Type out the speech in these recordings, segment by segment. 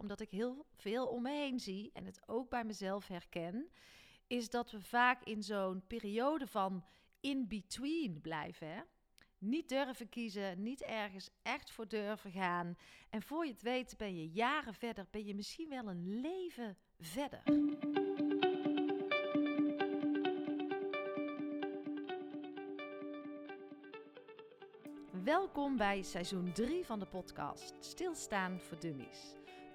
omdat ik heel veel om me heen zie en het ook bij mezelf herken, is dat we vaak in zo'n periode van in-between blijven. Hè? Niet durven kiezen, niet ergens echt voor durven gaan. En voor je het weet ben je jaren verder, ben je misschien wel een leven verder. Welkom bij seizoen 3 van de podcast Stilstaan voor Dummies.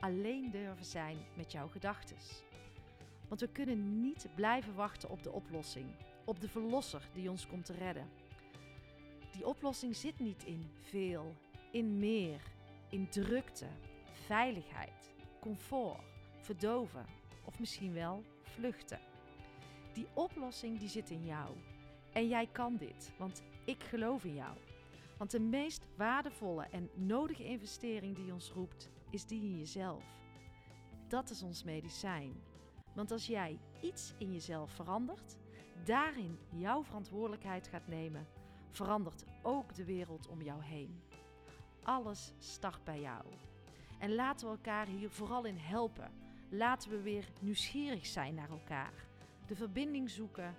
alleen durven zijn met jouw gedachten. Want we kunnen niet blijven wachten op de oplossing, op de verlosser die ons komt te redden. Die oplossing zit niet in veel, in meer, in drukte, veiligheid, comfort, verdoven of misschien wel vluchten. Die oplossing die zit in jou. En jij kan dit, want ik geloof in jou. Want de meest waardevolle en nodige investering die ons roept, is die in jezelf. Dat is ons medicijn. Want als jij iets in jezelf verandert, daarin jouw verantwoordelijkheid gaat nemen, verandert ook de wereld om jou heen. Alles start bij jou. En laten we elkaar hier vooral in helpen. Laten we weer nieuwsgierig zijn naar elkaar. De verbinding zoeken.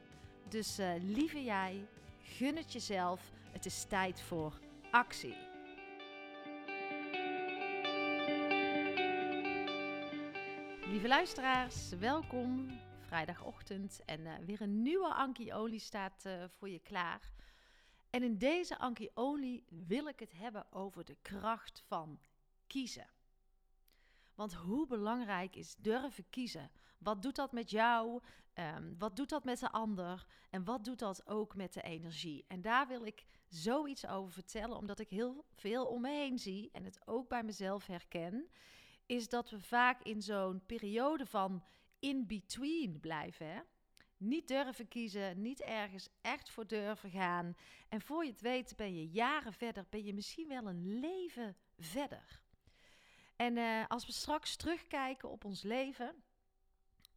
Dus uh, lieve jij, gun het jezelf. Het is tijd voor actie. Lieve luisteraars, welkom. Vrijdagochtend en uh, weer een nieuwe Anki Olie staat uh, voor je klaar. En in deze Anki Olie wil ik het hebben over de kracht van kiezen. Want hoe belangrijk is durven kiezen? Wat doet dat met jou? Um, wat doet dat met de ander? En wat doet dat ook met de energie? En daar wil ik zoiets over vertellen, omdat ik heel veel om me heen zie en het ook bij mezelf herken. Is dat we vaak in zo'n periode van in-between blijven. Hè? Niet durven kiezen, niet ergens echt voor durven gaan. En voor je het weet ben je jaren verder, ben je misschien wel een leven verder. En uh, als we straks terugkijken op ons leven,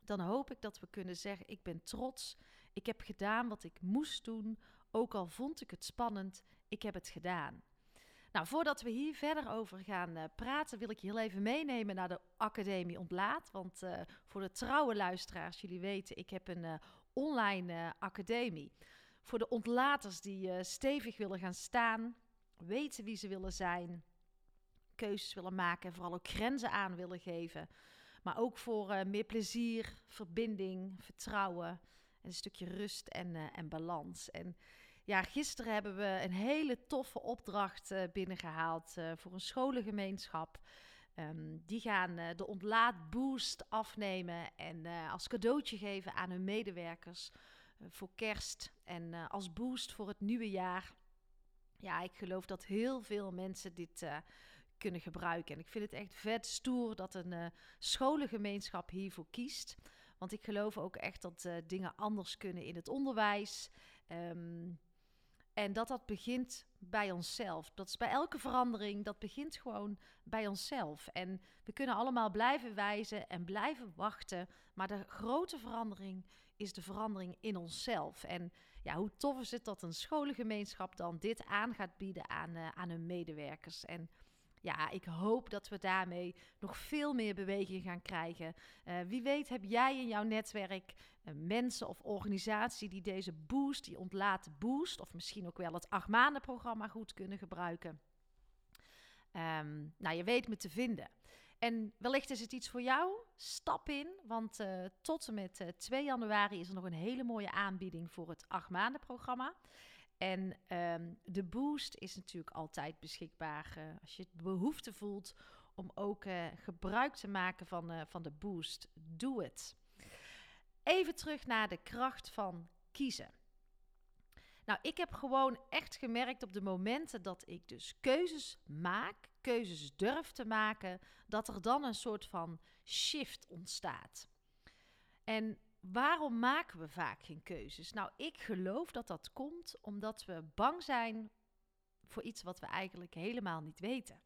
dan hoop ik dat we kunnen zeggen: Ik ben trots. Ik heb gedaan wat ik moest doen. Ook al vond ik het spannend, ik heb het gedaan. Nou, voordat we hier verder over gaan uh, praten, wil ik je heel even meenemen naar de Academie Ontlaat. Want uh, voor de trouwe luisteraars, jullie weten, ik heb een uh, online academie. Voor de ontlaters die stevig willen gaan staan, weten wie ze willen zijn, keuzes willen maken en vooral ook grenzen aan willen geven. Maar ook voor meer plezier, verbinding, vertrouwen en een stukje rust en, en balans. En ja, gisteren hebben we een hele toffe opdracht uh, binnengehaald uh, voor een scholengemeenschap. Um, die gaan uh, de ontlaatboost afnemen en als cadeautje geven aan hun medewerkers voor kerst en als boost voor het nieuwe jaar. Ja, ik geloof dat heel veel mensen dit kunnen gebruiken. En ik vind het echt vet stoer dat een scholengemeenschap hiervoor kiest. Want ik geloof ook echt dat dingen anders kunnen in het onderwijs. Um, en dat dat begint bij onszelf. Dat is bij elke verandering, dat begint gewoon bij onszelf. En we kunnen allemaal blijven wijzen en blijven wachten. Maar de grote verandering is de verandering in onszelf. En ja, hoe tof is het dat een scholengemeenschap dan dit aan gaat bieden aan, uh, aan hun medewerkers. En ja, ik hoop dat we daarmee nog veel meer beweging gaan krijgen. Uh, wie weet heb jij in jouw netwerk uh, mensen of organisatie die deze boost, die ontlaten boost, of misschien ook wel het acht maanden programma goed kunnen gebruiken. Um, nou, je weet me te vinden. En wellicht is het iets voor jou. Stap in, want uh, tot en met 2 januari is er nog een hele mooie aanbieding voor het acht maanden programma. En um, de boost is natuurlijk altijd beschikbaar uh, als je het behoefte voelt om ook uh, gebruik te maken van, uh, van de boost. Doe het. Even terug naar de kracht van kiezen. Nou, ik heb gewoon echt gemerkt op de momenten dat ik dus keuzes maak, keuzes durf te maken, dat er dan een soort van shift ontstaat. En waarom maken we vaak geen keuzes? Nou, ik geloof dat dat komt omdat we bang zijn voor iets wat we eigenlijk helemaal niet weten.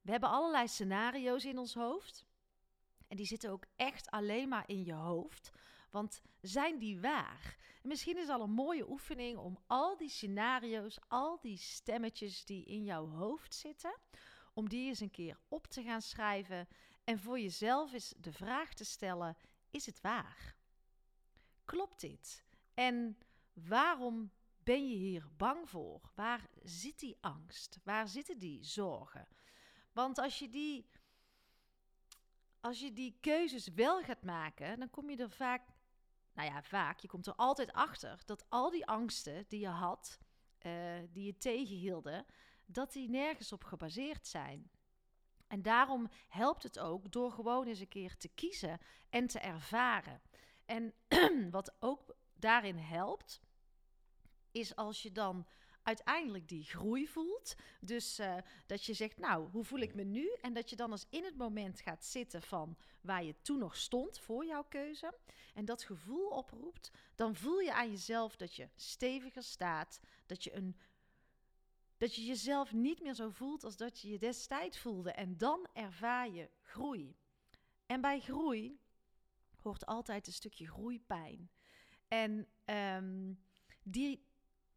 We hebben allerlei scenario's in ons hoofd. En die zitten ook echt alleen maar in je hoofd. Want zijn die waar? En misschien is al een mooie oefening om al die scenario's, al die stemmetjes die in jouw hoofd zitten, om die eens een keer op te gaan schrijven en voor jezelf eens de vraag te stellen: is het waar? Klopt dit? En waarom ben je hier bang voor? Waar zit die angst? Waar zitten die zorgen? Want als je die, als je die keuzes wel gaat maken, dan kom je er vaak, nou ja, vaak, je komt er altijd achter dat al die angsten die je had, uh, die je tegenhielden, dat die nergens op gebaseerd zijn. En daarom helpt het ook door gewoon eens een keer te kiezen en te ervaren. En wat ook daarin helpt, is als je dan uiteindelijk die groei voelt. Dus uh, dat je zegt, nou, hoe voel ik me nu? En dat je dan eens in het moment gaat zitten van waar je toen nog stond voor jouw keuze. En dat gevoel oproept, dan voel je aan jezelf dat je steviger staat. Dat je, een, dat je jezelf niet meer zo voelt als dat je je destijds voelde. En dan ervaar je groei. En bij groei hoort altijd een stukje groeipijn. En um, die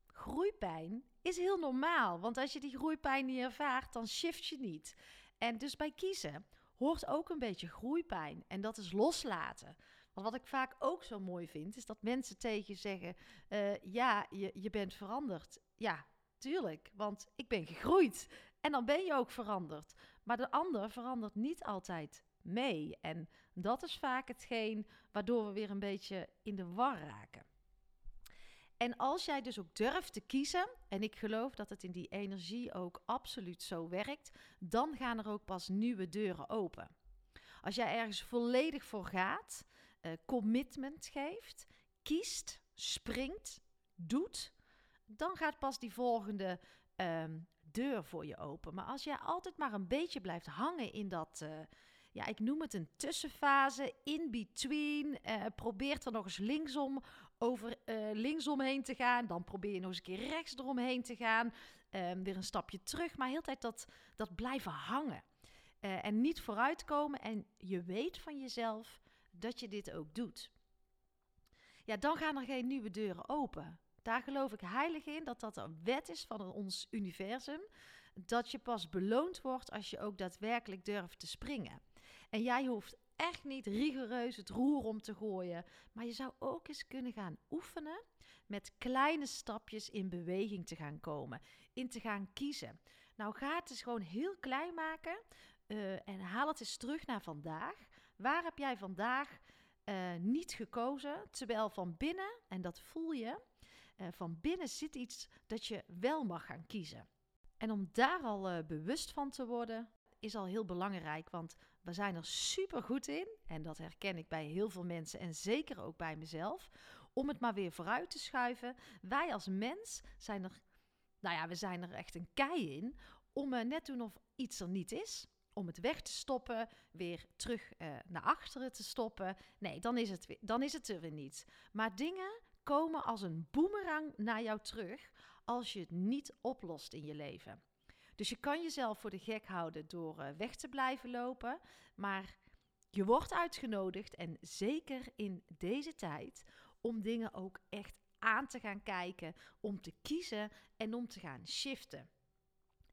groeipijn is heel normaal. Want als je die groeipijn niet ervaart, dan shift je niet. En dus bij kiezen hoort ook een beetje groeipijn. En dat is loslaten. Want wat ik vaak ook zo mooi vind, is dat mensen tegen je zeggen: uh, Ja, je, je bent veranderd. Ja, tuurlijk, want ik ben gegroeid. En dan ben je ook veranderd. Maar de ander verandert niet altijd mee. En dat is vaak hetgeen waardoor we weer een beetje in de war raken. En als jij dus ook durft te kiezen, en ik geloof dat het in die energie ook absoluut zo werkt, dan gaan er ook pas nieuwe deuren open. Als jij ergens volledig voor gaat, uh, commitment geeft, kiest, springt, doet, dan gaat pas die volgende uh, deur voor je open. Maar als jij altijd maar een beetje blijft hangen in dat, uh, ja, ik noem het een tussenfase, in between, uh, probeert er nog eens linksom over uh, linksom heen te gaan. Dan probeer je nog eens een keer rechts eromheen te gaan. Um, weer een stapje terug. Maar heel tijd dat, dat blijven hangen. Uh, en niet vooruitkomen. En je weet van jezelf dat je dit ook doet. Ja, dan gaan er geen nieuwe deuren open. Daar geloof ik heilig in dat dat een wet is van ons universum. Dat je pas beloond wordt als je ook daadwerkelijk durft te springen. En jij hoeft echt niet rigoureus het roer om te gooien. Maar je zou ook eens kunnen gaan oefenen met kleine stapjes in beweging te gaan komen. In te gaan kiezen. Nou, ga het eens gewoon heel klein maken. Uh, en haal het eens terug naar vandaag. Waar heb jij vandaag uh, niet gekozen? Terwijl van binnen, en dat voel je, uh, van binnen zit iets dat je wel mag gaan kiezen. En om daar al bewust van te worden, is al heel belangrijk. Want we zijn er super goed in, en dat herken ik bij heel veel mensen en zeker ook bij mezelf, om het maar weer vooruit te schuiven. Wij als mens zijn er, nou ja, we zijn er echt een kei in om uh, net doen of iets er niet is. Om het weg te stoppen, weer terug uh, naar achteren te stoppen. Nee, dan is, het dan is het er weer niet. Maar dingen komen als een boemerang naar jou terug als je het niet oplost in je leven. Dus je kan jezelf voor de gek houden door uh, weg te blijven lopen. Maar je wordt uitgenodigd, en zeker in deze tijd, om dingen ook echt aan te gaan kijken, om te kiezen en om te gaan shiften.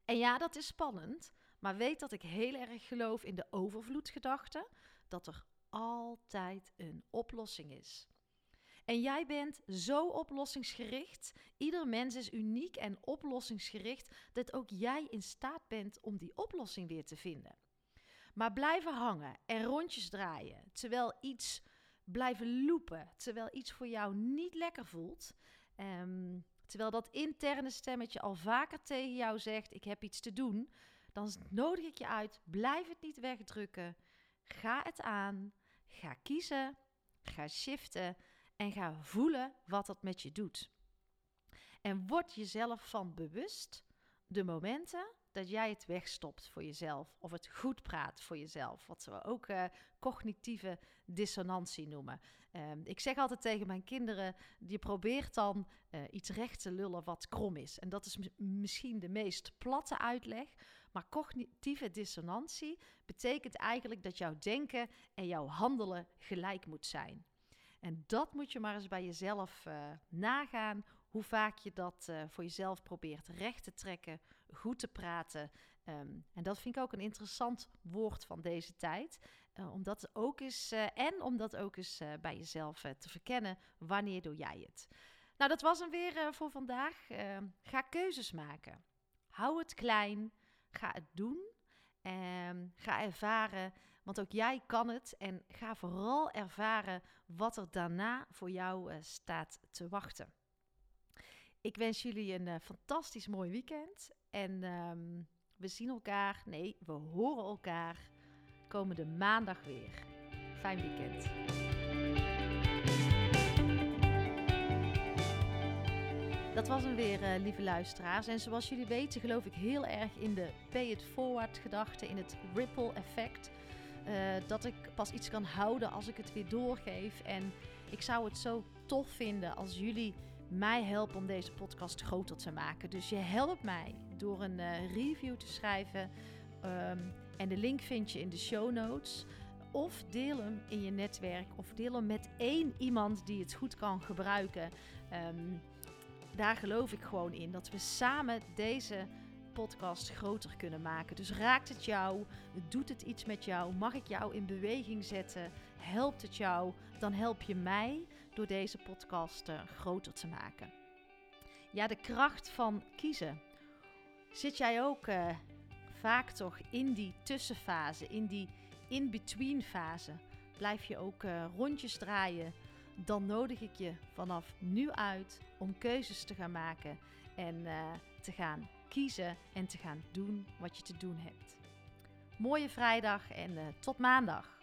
En ja, dat is spannend, maar weet dat ik heel erg geloof in de overvloedgedachte, dat er altijd een oplossing is. En jij bent zo oplossingsgericht. Ieder mens is uniek en oplossingsgericht dat ook jij in staat bent om die oplossing weer te vinden. Maar blijven hangen en rondjes draaien, terwijl iets blijven lopen, terwijl iets voor jou niet lekker voelt, um, terwijl dat interne stemmetje al vaker tegen jou zegt: Ik heb iets te doen, dan nodig ik je uit, blijf het niet wegdrukken. Ga het aan, ga kiezen, ga shiften en ga voelen wat dat met je doet. En word jezelf van bewust de momenten dat jij het wegstopt voor jezelf of het goed praat voor jezelf. Wat we ook uh, cognitieve dissonantie noemen. Ehm, ik zeg altijd tegen mijn kinderen: je probeert dan uh, iets recht te lullen wat krom is. En dat is misschien de meest platte uitleg. Maar cognitieve dissonantie betekent eigenlijk dat jouw denken en jouw handelen gelijk moet zijn. En dat moet je maar eens bij jezelf uh, nagaan. Hoe vaak je dat uh, voor jezelf probeert recht te trekken, goed te praten. Um, en dat vind ik ook een interessant woord van deze tijd. Uh, om dat ook eens, en om dat ook eens bij jezelf te verkennen. Wanneer doe jij het? Nou, dat was hem weer voor vandaag. Ehm, ga keuzes maken. Hou het klein. Ga het doen. En ga ervaren, want ook jij kan het. En ga vooral ervaren wat er daarna voor jou uh, staat te wachten. Ik wens jullie een uh, fantastisch mooi weekend. En um, we zien elkaar, nee, we horen elkaar komende maandag weer. Fijn weekend. Dat was hem weer, uh, lieve luisteraars. En zoals jullie weten, geloof ik heel erg in de pay it forward gedachte, in het ripple effect. Uh, dat ik pas iets kan houden als ik het weer doorgeef. En ik zou het zo tof vinden als jullie mij helpen om deze podcast groter te maken. Dus je helpt mij door een uh, review te schrijven. Um, en de link vind je in de show notes. Of deel hem in je netwerk. Of deel hem met één iemand die het goed kan gebruiken. Um, daar geloof ik gewoon in. Dat we samen deze podcast groter kunnen maken. Dus raakt het jou? Doet het iets met jou? Mag ik jou in beweging zetten? Helpt het jou? Dan help je mij door deze podcast uh, groter te maken. Ja, de kracht van kiezen. Zit jij ook uh, vaak toch in die tussenfase, in die in-between fase? Blijf je ook uh, rondjes draaien? dan nodig ik je vanaf nu uit om keuzes te gaan maken en te gaan kiezen en te gaan doen wat je te doen hebt. Mooie vrijdag en eh, tot maandag.